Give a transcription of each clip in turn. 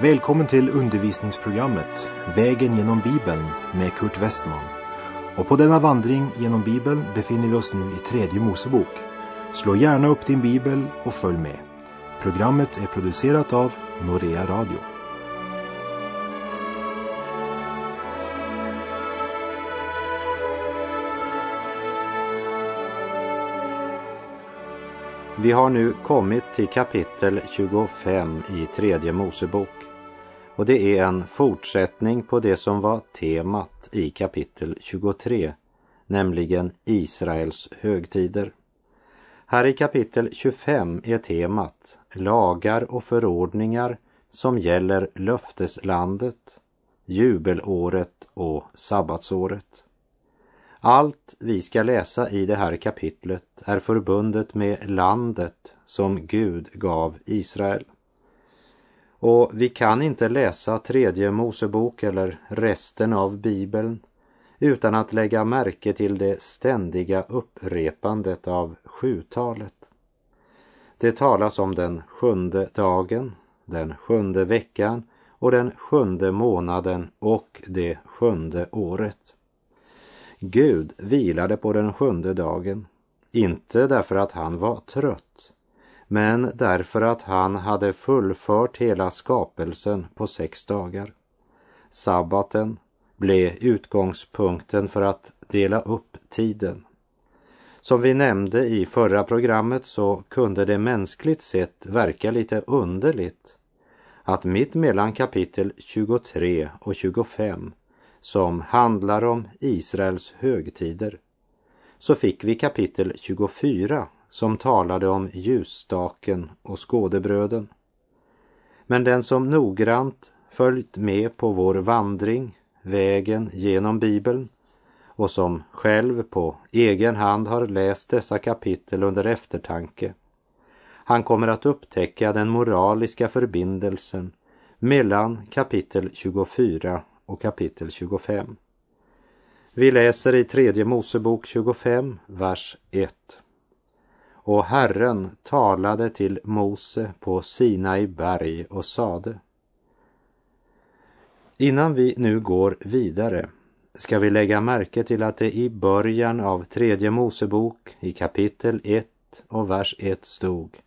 Välkommen till undervisningsprogrammet Vägen genom Bibeln med Kurt Westman. Och på denna vandring genom Bibeln befinner vi oss nu i tredje Mosebok. Slå gärna upp din bibel och följ med. Programmet är producerat av Norea Radio. Vi har nu kommit till kapitel 25 i tredje Mosebok och det är en fortsättning på det som var temat i kapitel 23, nämligen Israels högtider. Här i kapitel 25 är temat lagar och förordningar som gäller löfteslandet, jubelåret och sabbatsåret. Allt vi ska läsa i det här kapitlet är förbundet med landet som Gud gav Israel. Och vi kan inte läsa tredje Mosebok eller resten av Bibeln utan att lägga märke till det ständiga upprepandet av sjutalet. Det talas om den sjunde dagen, den sjunde veckan och den sjunde månaden och det sjunde året. Gud vilade på den sjunde dagen, inte därför att han var trött, men därför att han hade fullfört hela skapelsen på sex dagar. Sabbaten blev utgångspunkten för att dela upp tiden. Som vi nämnde i förra programmet så kunde det mänskligt sett verka lite underligt att mitt mellan kapitel 23 och 25 som handlar om Israels högtider så fick vi kapitel 24 som talade om ljusstaken och skådebröden. Men den som noggrant följt med på vår vandring, vägen genom Bibeln och som själv på egen hand har läst dessa kapitel under eftertanke. Han kommer att upptäcka den moraliska förbindelsen mellan kapitel 24 och kapitel 25. Vi läser i tredje Mosebok 25, vers 1. Och Herren talade till Mose på Sinai berg och sade. Innan vi nu går vidare ska vi lägga märke till att det i början av tredje Mosebok i kapitel 1 och vers 1 stod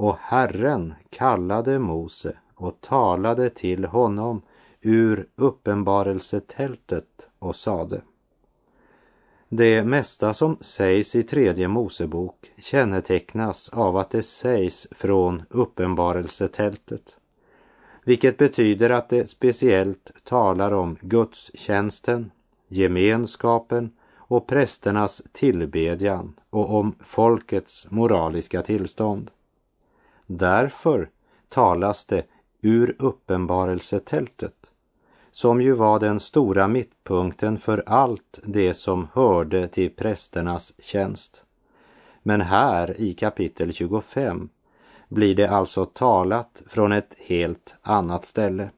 och Herren kallade Mose och talade till honom ur uppenbarelsetältet och sade det mesta som sägs i tredje Mosebok kännetecknas av att det sägs från uppenbarelsetältet. Vilket betyder att det speciellt talar om gudstjänsten, gemenskapen och prästernas tillbedjan och om folkets moraliska tillstånd. Därför talas det ur uppenbarelsetältet som ju var den stora mittpunkten för allt det som hörde till prästernas tjänst. Men här i kapitel 25 blir det alltså talat från ett helt annat ställe,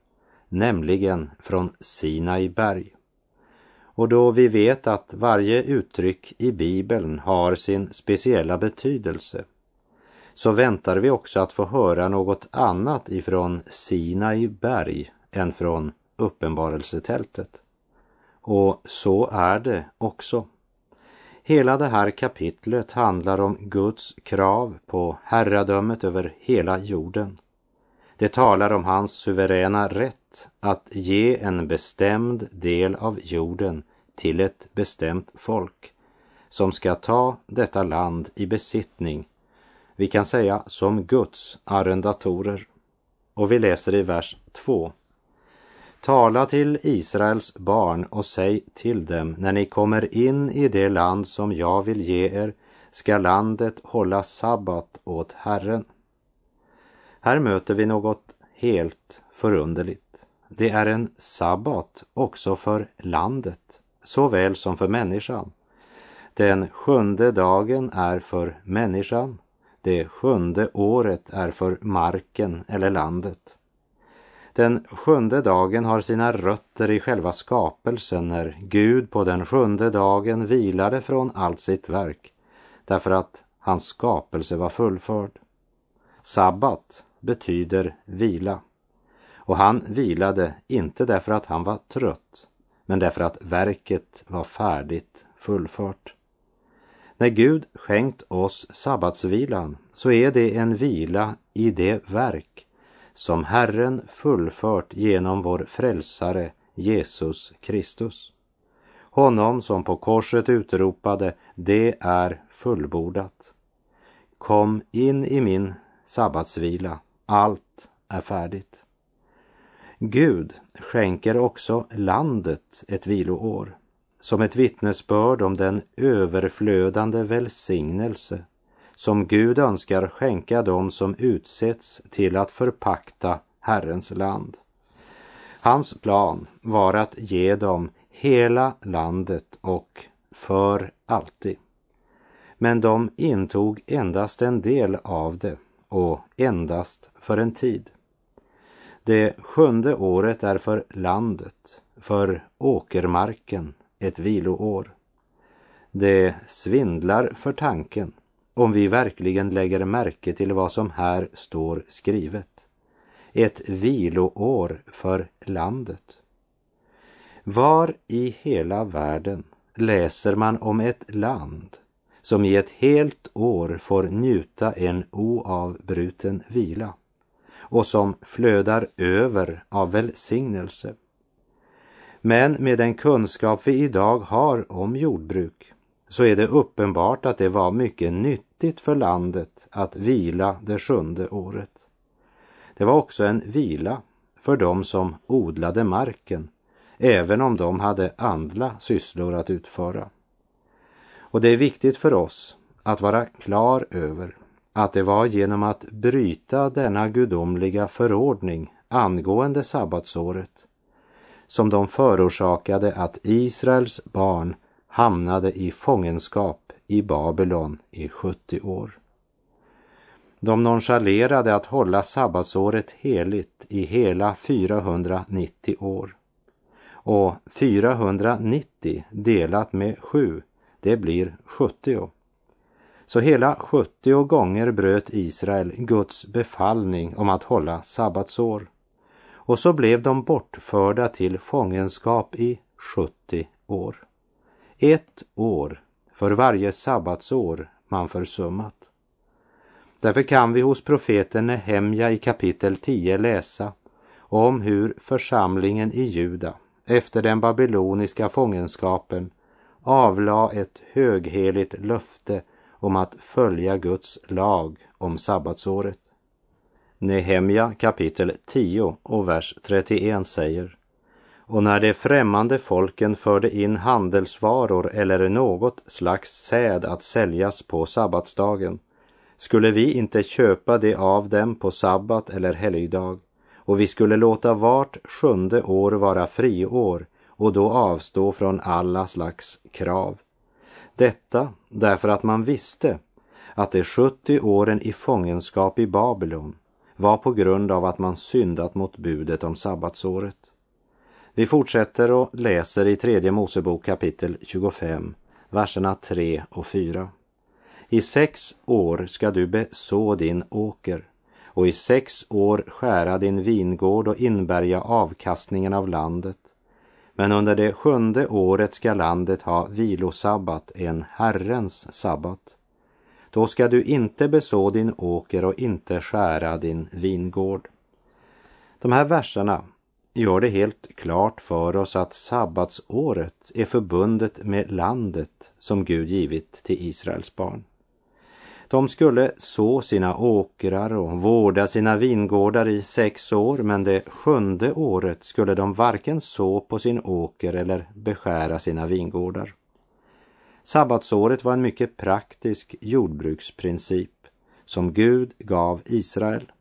nämligen från Sinai berg. Och då vi vet att varje uttryck i Bibeln har sin speciella betydelse så väntar vi också att få höra något annat ifrån Sinai berg än från uppenbarelsetältet. Och så är det också. Hela det här kapitlet handlar om Guds krav på herradömet över hela jorden. Det talar om hans suveräna rätt att ge en bestämd del av jorden till ett bestämt folk som ska ta detta land i besittning, vi kan säga som Guds arrendatorer. Och vi läser i vers 2. Tala till Israels barn och säg till dem, när ni kommer in i det land som jag vill ge er, ska landet hålla sabbat åt Herren. Här möter vi något helt förunderligt. Det är en sabbat också för landet, såväl som för människan. Den sjunde dagen är för människan, det sjunde året är för marken eller landet. Den sjunde dagen har sina rötter i själva skapelsen när Gud på den sjunde dagen vilade från allt sitt verk därför att hans skapelse var fullförd. Sabbat betyder vila och han vilade inte därför att han var trött men därför att verket var färdigt fullfört. När Gud skänkt oss sabbatsvilan så är det en vila i det verk som Herren fullfört genom vår frälsare Jesus Kristus. Honom som på korset utropade, det är fullbordat. Kom in i min sabbatsvila, allt är färdigt. Gud skänker också landet ett viloår som ett vittnesbörd om den överflödande välsignelse som Gud önskar skänka dem som utsätts till att förpakta Herrens land. Hans plan var att ge dem hela landet och för alltid. Men de intog endast en del av det och endast för en tid. Det sjunde året är för landet, för åkermarken, ett viloår. Det svindlar för tanken om vi verkligen lägger märke till vad som här står skrivet. Ett viloår för landet. Var i hela världen läser man om ett land som i ett helt år får njuta en oavbruten vila och som flödar över av välsignelse. Men med den kunskap vi idag har om jordbruk så är det uppenbart att det var mycket nyttigt för landet att vila det sjunde året. Det var också en vila för dem som odlade marken, även om de hade andra sysslor att utföra. Och det är viktigt för oss att vara klar över att det var genom att bryta denna gudomliga förordning angående sabbatsåret som de förorsakade att Israels barn hamnade i fångenskap i Babylon i 70 år. De nonchalerade att hålla sabbatsåret heligt i hela 490 år. Och 490 delat med 7, det blir 70. Så hela 70 gånger bröt Israel Guds befallning om att hålla sabbatsår. Och så blev de bortförda till fångenskap i 70 år. Ett år för varje sabbatsår man försummat. Därför kan vi hos profeten Nehemja i kapitel 10 läsa om hur församlingen i Juda efter den babyloniska fångenskapen avlade ett högheligt löfte om att följa Guds lag om sabbatsåret. Nehemja kapitel 10 och vers 31 säger och när de främmande folken förde in handelsvaror eller något slags säd att säljas på sabbatsdagen skulle vi inte köpa det av dem på sabbat eller helgdag och vi skulle låta vart sjunde år vara friår och då avstå från alla slags krav. Detta därför att man visste att de 70 åren i fångenskap i Babylon var på grund av att man syndat mot budet om sabbatsåret. Vi fortsätter och läser i tredje Mosebok kapitel 25, verserna 3 och 4. I sex år ska du beså din åker och i sex år skära din vingård och inbärga avkastningen av landet. Men under det sjunde året ska landet ha vilosabbat, en Herrens sabbat. Då ska du inte beså din åker och inte skära din vingård. De här verserna gör det helt klart för oss att sabbatsåret är förbundet med landet som Gud givit till Israels barn. De skulle så sina åkrar och vårda sina vingårdar i sex år, men det sjunde året skulle de varken så på sin åker eller beskära sina vingårdar. Sabbatsåret var en mycket praktisk jordbruksprincip som Gud gav Israel.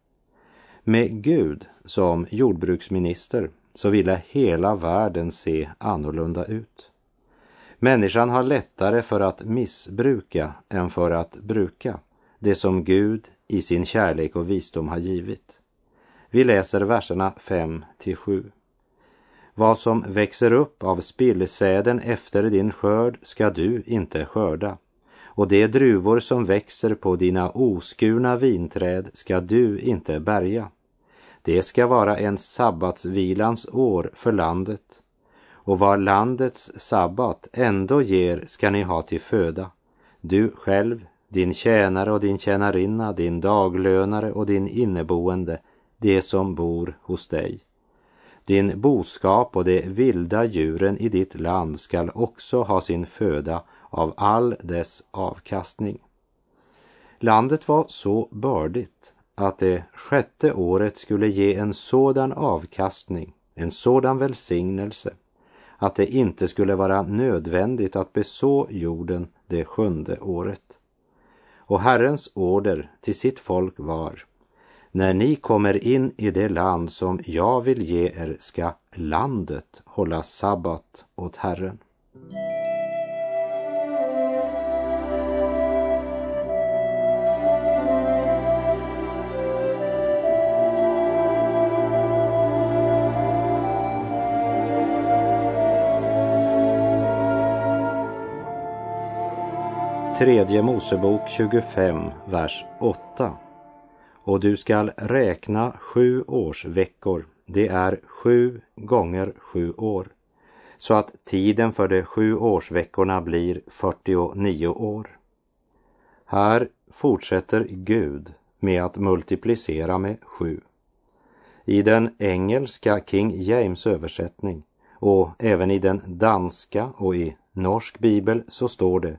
Med Gud som jordbruksminister så ville hela världen se annorlunda ut. Människan har lättare för att missbruka än för att bruka det som Gud i sin kärlek och visdom har givit. Vi läser verserna 5 till 7. Vad som växer upp av spillsäden efter din skörd ska du inte skörda och de druvor som växer på dina oskurna vinträd ska du inte bärga. Det ska vara en sabbatsvilans år för landet och vad landets sabbat ändå ger ska ni ha till föda, du själv, din tjänare och din tjänarinna, din daglönare och din inneboende, det som bor hos dig. Din boskap och de vilda djuren i ditt land skall också ha sin föda av all dess avkastning. Landet var så bördigt att det sjätte året skulle ge en sådan avkastning, en sådan välsignelse, att det inte skulle vara nödvändigt att beså jorden det sjunde året. Och Herrens order till sitt folk var när ni kommer in i det land som jag vill ge er ska landet hålla sabbat åt Herren. Tredje Mosebok 25, vers 8 och du skall räkna sju årsveckor, det är sju gånger sju år, så att tiden för de sju årsveckorna blir 49 år. Här fortsätter Gud med att multiplicera med sju. I den engelska King James översättning och även i den danska och i norsk bibel så står det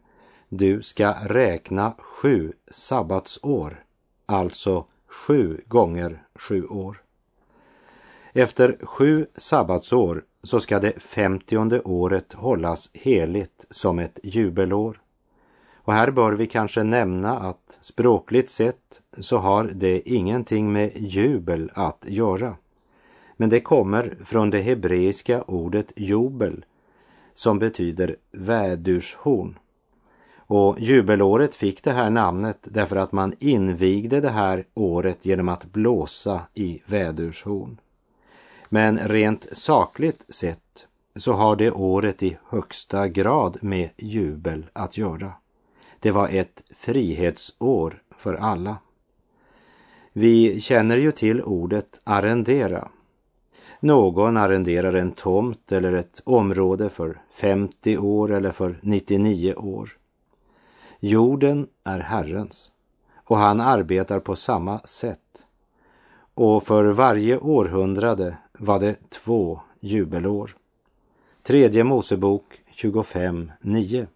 du ska räkna sju sabbatsår, alltså sju gånger sju år. Efter sju sabbatsår så ska det femtionde året hållas heligt som ett jubelår. Och här bör vi kanske nämna att språkligt sett så har det ingenting med jubel att göra. Men det kommer från det hebreiska ordet jubel som betyder vädurshorn. Och jubelåret fick det här namnet därför att man invigde det här året genom att blåsa i vädurshorn. Men rent sakligt sett så har det året i högsta grad med jubel att göra. Det var ett frihetsår för alla. Vi känner ju till ordet arrendera. Någon arrenderar en tomt eller ett område för 50 år eller för 99 år. Jorden är Herrens och han arbetar på samma sätt. Och för varje århundrade var det två jubelår. Tredje Mosebok 25.9.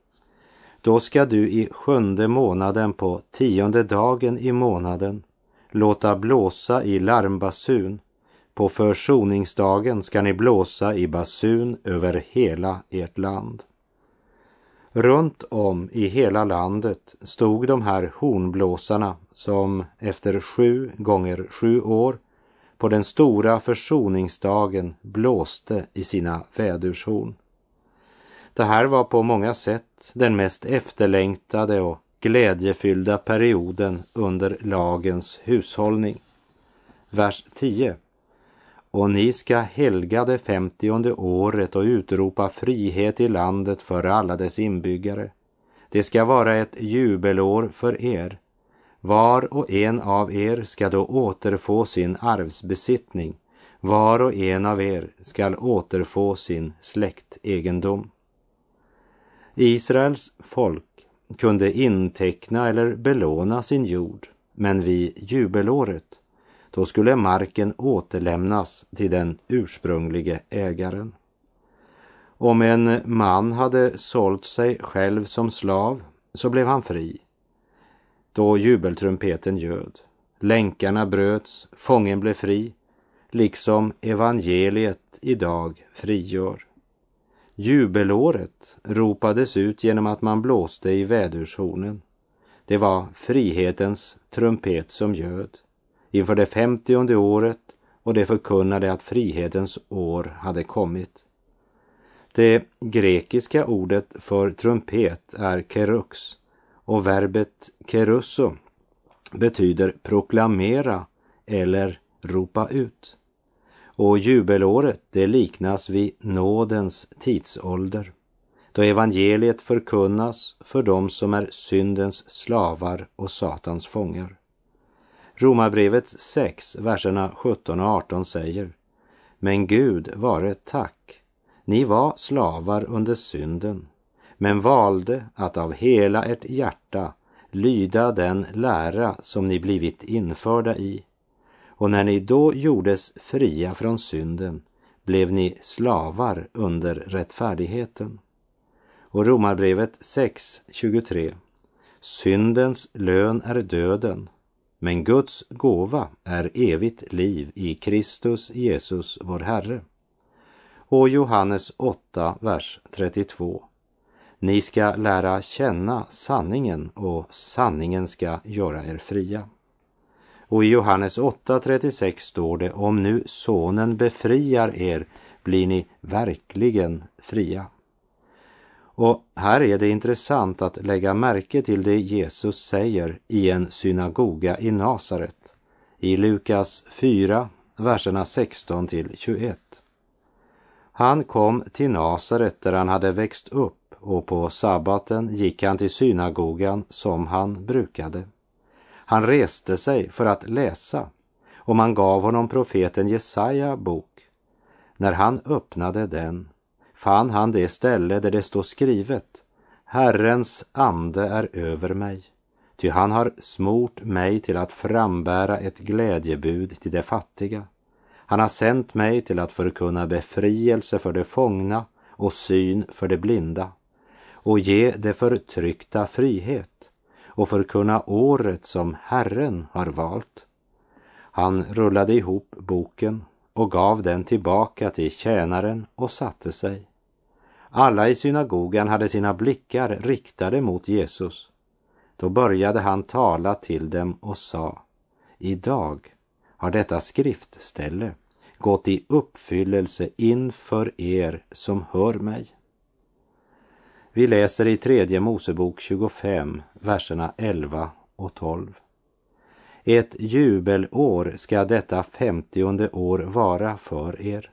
Då ska du i sjunde månaden på tionde dagen i månaden låta blåsa i larmbasun. På försoningsdagen ska ni blåsa i basun över hela ert land. Runt om i hela landet stod de här hornblåsarna som efter sju gånger sju år på den stora försoningsdagen blåste i sina vädurshorn. Det här var på många sätt den mest efterlängtade och glädjefyllda perioden under lagens hushållning. Vers 10 och ni ska helga det femtionde året och utropa frihet i landet för alla dess inbyggare. Det ska vara ett jubelår för er. Var och en av er ska då återfå sin arvsbesittning. Var och en av er skall återfå sin släktegendom. Israels folk kunde inteckna eller belåna sin jord, men vid jubelåret då skulle marken återlämnas till den ursprunglige ägaren. Om en man hade sålt sig själv som slav så blev han fri. Då jubeltrumpeten ljöd. Länkarna bröts, fången blev fri, liksom evangeliet idag frigör. Jubelåret ropades ut genom att man blåste i vädurshornen. Det var frihetens trumpet som ljöd inför det femtionde året och det förkunnade att frihetens år hade kommit. Det grekiska ordet för trumpet är kerux och verbet kerusso betyder proklamera eller ropa ut. Och jubelåret det liknas vid nådens tidsålder då evangeliet förkunnas för dem som är syndens slavar och Satans fångar. Romarbrevet 6, verserna 17 och 18 säger Men Gud vare tack, ni var slavar under synden, men valde att av hela ert hjärta lyda den lära som ni blivit införda i. Och när ni då gjordes fria från synden blev ni slavar under rättfärdigheten. Och Romarbrevet 6.23 Syndens lön är döden, men Guds gåva är evigt liv i Kristus Jesus, vår Herre. Och Johannes 8, vers 32. Ni ska lära känna sanningen och sanningen ska göra er fria. Och i Johannes 8.36 står det om nu sonen befriar er blir ni verkligen fria. Och här är det intressant att lägga märke till det Jesus säger i en synagoga i Nasaret i Lukas 4, verserna 16 till 21. Han kom till Nasaret där han hade växt upp och på sabbaten gick han till synagogan som han brukade. Han reste sig för att läsa och man gav honom profeten Jesaja bok. När han öppnade den fann han det ställe där det står skrivet Herrens ande är över mig, ty han har smort mig till att frambära ett glädjebud till de fattiga. Han har sänt mig till att förkunna befrielse för de fångna och syn för de blinda och ge de förtryckta frihet och förkunna året som Herren har valt. Han rullade ihop boken och gav den tillbaka till tjänaren och satte sig. Alla i synagogan hade sina blickar riktade mot Jesus. Då började han tala till dem och sa, idag har detta skriftställe gått i uppfyllelse inför er som hör mig. Vi läser i tredje Mosebok 25, verserna 11 och 12. Ett jubelår ska detta femtionde år vara för er.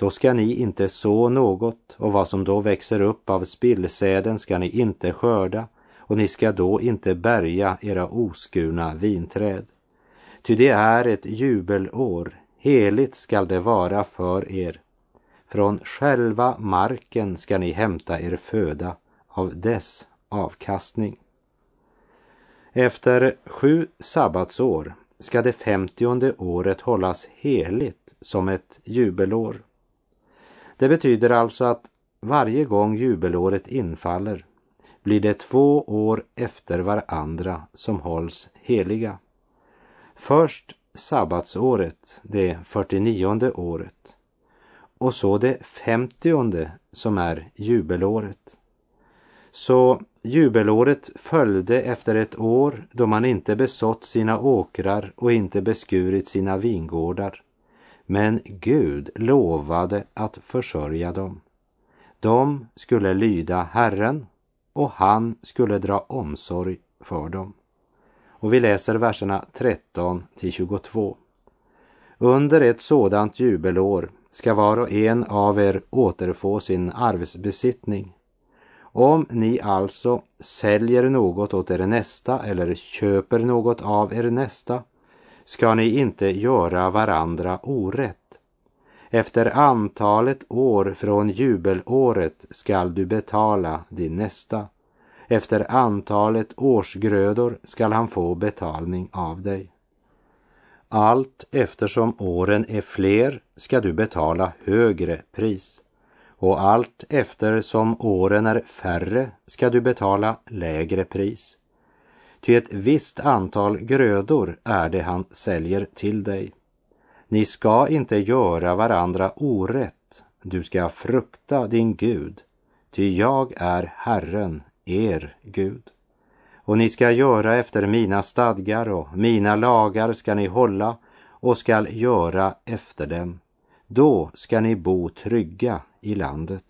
Då ska ni inte så något och vad som då växer upp av spillsäden ska ni inte skörda och ni ska då inte bärga era oskurna vinträd. Ty det är ett jubelår, heligt skall det vara för er. Från själva marken ska ni hämta er föda av dess avkastning. Efter sju sabbatsår ska det femtionde året hållas heligt som ett jubelår. Det betyder alltså att varje gång jubelåret infaller blir det två år efter varandra som hålls heliga. Först sabbatsåret, det 49 året, och så det 50 som är jubelåret. Så jubelåret följde efter ett år då man inte besått sina åkrar och inte beskurit sina vingårdar. Men Gud lovade att försörja dem. De skulle lyda Herren och han skulle dra omsorg för dem. Och vi läser verserna 13 till 22. Under ett sådant jubelår ska var och en av er återfå sin arvsbesittning. Om ni alltså säljer något åt er nästa eller köper något av er nästa ska ni inte göra varandra orätt. Efter antalet år från jubelåret skall du betala din nästa. Efter antalet årsgrödor skall han få betalning av dig. Allt eftersom åren är fler ska du betala högre pris och allt eftersom åren är färre ska du betala lägre pris. Ty ett visst antal grödor är det han säljer till dig. Ni ska inte göra varandra orätt, du ska frukta din Gud, ty jag är Herren, er Gud. Och ni ska göra efter mina stadgar och mina lagar ska ni hålla och skall göra efter dem. Då ska ni bo trygga i landet.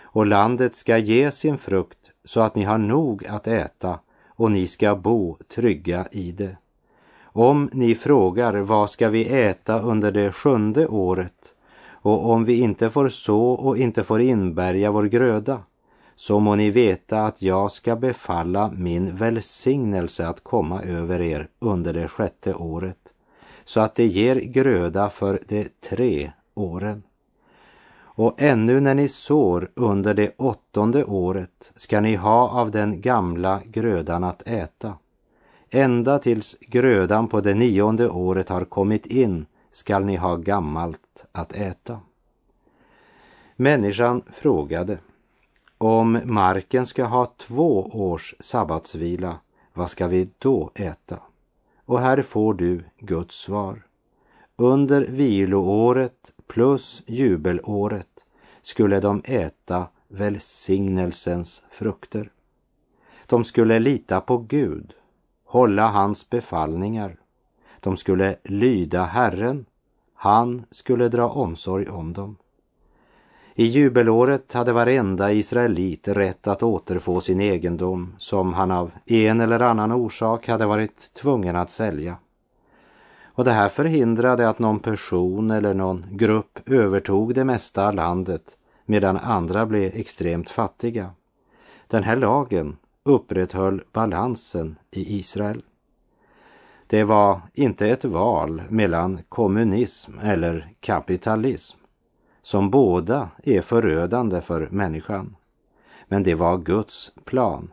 Och landet ska ge sin frukt så att ni har nog att äta och ni ska bo trygga i det. Om ni frågar vad ska vi äta under det sjunde året och om vi inte får så och inte får inbärga vår gröda så må ni veta att jag ska befalla min välsignelse att komma över er under det sjätte året så att det ger gröda för de tre åren. Och ännu när ni sår under det åttonde året ska ni ha av den gamla grödan att äta. Ända tills grödan på det nionde året har kommit in skall ni ha gammalt att äta. Människan frågade om marken ska ha två års sabbatsvila, vad ska vi då äta? Och här får du Guds svar. Under viloåret plus jubelåret skulle de äta välsignelsens frukter. De skulle lita på Gud, hålla hans befallningar. De skulle lyda Herren, han skulle dra omsorg om dem. I jubelåret hade varenda israelit rätt att återfå sin egendom som han av en eller annan orsak hade varit tvungen att sälja. Och det här förhindrade att någon person eller någon grupp övertog det mesta av landet medan andra blev extremt fattiga. Den här lagen upprätthöll balansen i Israel. Det var inte ett val mellan kommunism eller kapitalism som båda är förödande för människan. Men det var Guds plan.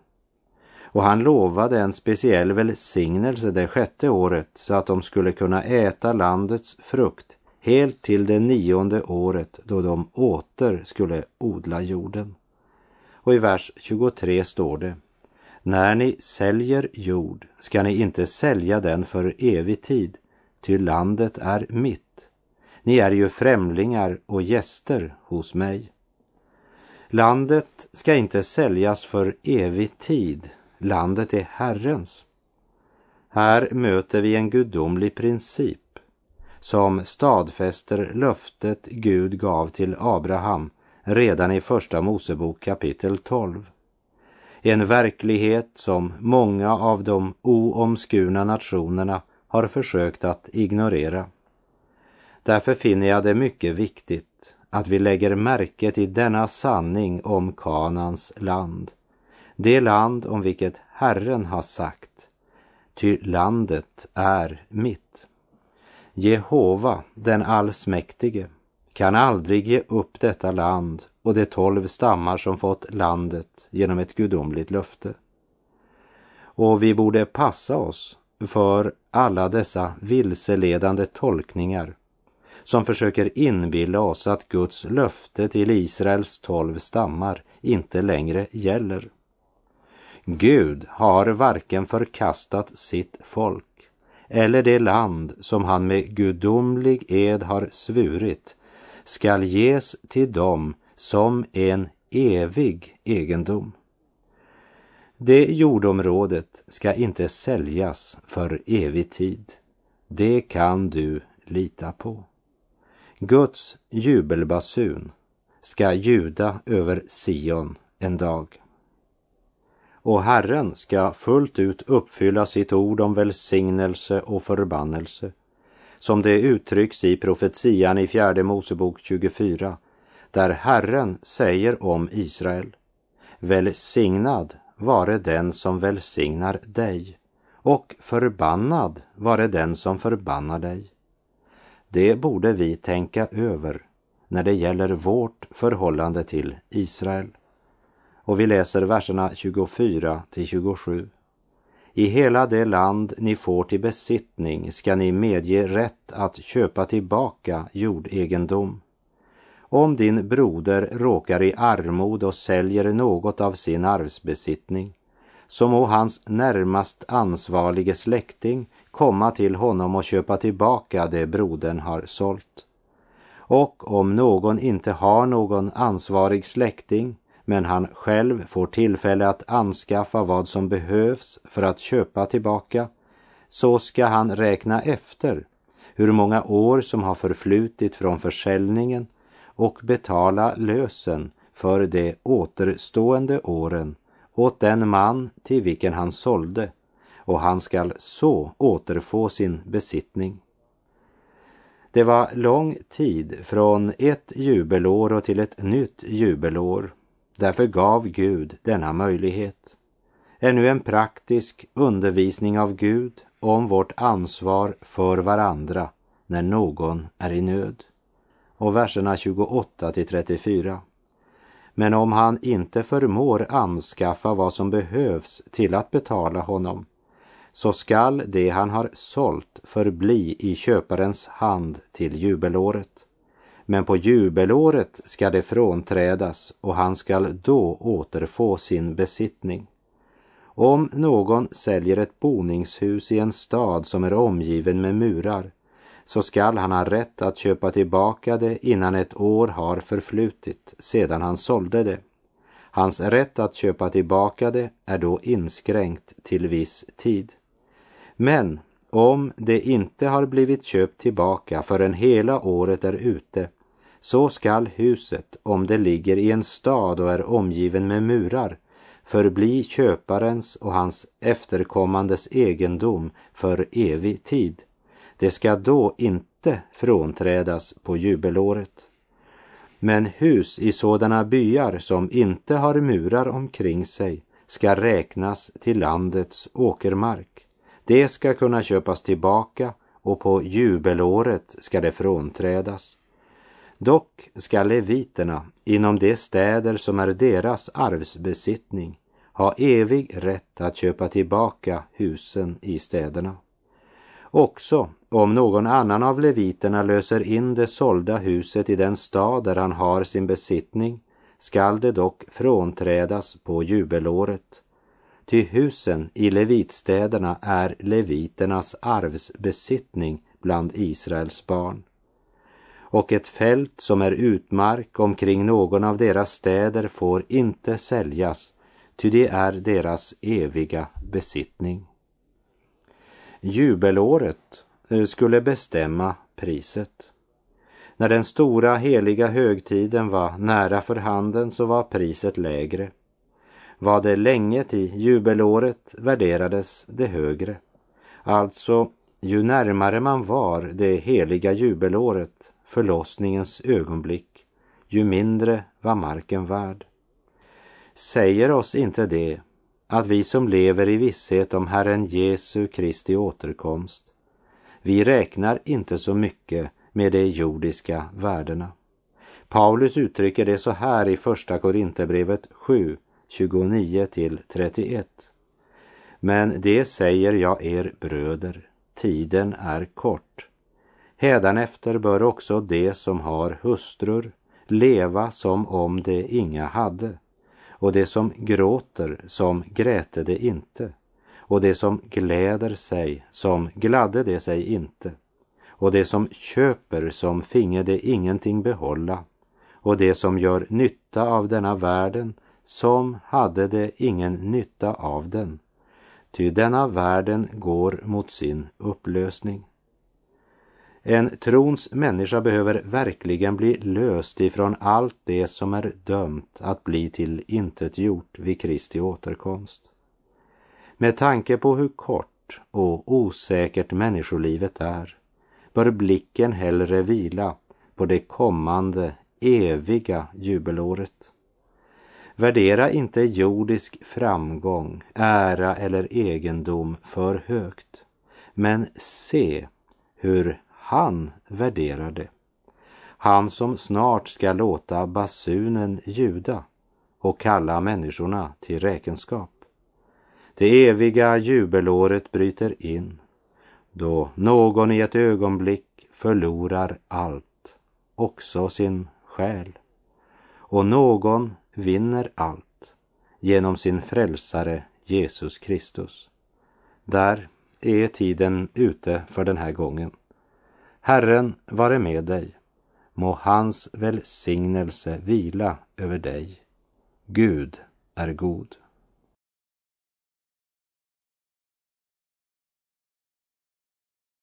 Och han lovade en speciell välsignelse det sjätte året så att de skulle kunna äta landets frukt helt till det nionde året då de åter skulle odla jorden. Och i vers 23 står det När ni säljer jord ska ni inte sälja den för evig tid, ty landet är mitt ni är ju främlingar och gäster hos mig. Landet ska inte säljas för evig tid. Landet är Herrens. Här möter vi en gudomlig princip som stadfäster löftet Gud gav till Abraham redan i Första Mosebok kapitel 12. En verklighet som många av de oomskurna nationerna har försökt att ignorera. Därför finner jag det mycket viktigt att vi lägger märke till denna sanning om Kanans land. Det land om vilket Herren har sagt, ty landet är mitt. Jehova, den allsmäktige, kan aldrig ge upp detta land och de tolv stammar som fått landet genom ett gudomligt löfte. Och vi borde passa oss för alla dessa vilseledande tolkningar som försöker inbilla oss att Guds löfte till Israels tolv stammar inte längre gäller. Gud har varken förkastat sitt folk eller det land som han med gudomlig ed har svurit skall ges till dem som en evig egendom. Det jordområdet ska inte säljas för evig tid. Det kan du lita på. Guds jubelbasun ska ljuda över Sion en dag. Och Herren ska fullt ut uppfylla sitt ord om välsignelse och förbannelse som det uttrycks i profetian i fjärde Mosebok 24 där Herren säger om Israel Välsignad vare den som välsignar dig och förbannad vare den som förbannar dig. Det borde vi tänka över när det gäller vårt förhållande till Israel. Och vi läser verserna 24 till 27. I hela det land ni får till besittning ska ni medge rätt att köpa tillbaka jordegendom. Om din broder råkar i armod och säljer något av sin arvsbesittning, så må hans närmast ansvarige släkting komma till honom och köpa tillbaka det brodern har sålt. Och om någon inte har någon ansvarig släkting men han själv får tillfälle att anskaffa vad som behövs för att köpa tillbaka så ska han räkna efter hur många år som har förflutit från försäljningen och betala lösen för de återstående åren åt den man till vilken han sålde och han skall så återfå sin besittning. Det var lång tid från ett jubelår och till ett nytt jubelår. Därför gav Gud denna möjlighet. Ännu en praktisk undervisning av Gud om vårt ansvar för varandra när någon är i nöd. Och verserna 28 till 34. Men om han inte förmår anskaffa vad som behövs till att betala honom, så skall det han har sålt förbli i köparens hand till jubelåret. Men på jubelåret ska det frånträdas och han skall då återfå sin besittning. Om någon säljer ett boningshus i en stad som är omgiven med murar så skall han ha rätt att köpa tillbaka det innan ett år har förflutit sedan han sålde det. Hans rätt att köpa tillbaka det är då inskränkt till viss tid. Men om det inte har blivit köpt tillbaka förrän hela året är ute, så skall huset, om det ligger i en stad och är omgiven med murar, förbli köparens och hans efterkommandes egendom för evig tid. Det ska då inte frånträdas på jubelåret. Men hus i sådana byar som inte har murar omkring sig ska räknas till landets åkermark. Det ska kunna köpas tillbaka och på jubelåret ska det frånträdas. Dock ska leviterna inom de städer som är deras arvsbesittning ha evig rätt att köpa tillbaka husen i städerna. Också om någon annan av leviterna löser in det sålda huset i den stad där han har sin besittning skall det dock frånträdas på jubelåret. Ty husen i levitstäderna är leviternas arvsbesittning bland Israels barn. Och ett fält som är utmark omkring någon av deras städer får inte säljas, ty det är deras eviga besittning. Jubelåret eh, skulle bestämma priset. När den stora heliga högtiden var nära för handen så var priset lägre. Vad det länge till jubelåret värderades det högre. Alltså, ju närmare man var det heliga jubelåret, förlossningens ögonblick, ju mindre var marken värd. Säger oss inte det att vi som lever i visshet om Herren Jesu Kristi återkomst, vi räknar inte så mycket med de jordiska värdena. Paulus uttrycker det så här i Första Korinthierbrevet 7, 29 till 31. Men det säger jag er bröder, tiden är kort. Hädanefter bör också de som har hustrur leva som om de inga hade och de som gråter som gräte det inte och de som gläder sig som gladde det sig inte och de som köper som finge det ingenting behålla och de som gör nytta av denna världen som hade det ingen nytta av den. Ty denna världen går mot sin upplösning. En trons människa behöver verkligen bli löst ifrån allt det som är dömt att bli till intet gjort vid Kristi återkomst. Med tanke på hur kort och osäkert människolivet är bör blicken hellre vila på det kommande eviga jubelåret. Värdera inte jordisk framgång, ära eller egendom för högt, men se hur han värderar det. Han som snart ska låta basunen ljuda och kalla människorna till räkenskap. Det eviga jubelåret bryter in då någon i ett ögonblick förlorar allt, också sin själ. Och någon vinner allt genom sin frälsare Jesus Kristus. Där är tiden ute för den här gången. Herren vare med dig. Må hans välsignelse vila över dig. Gud är god.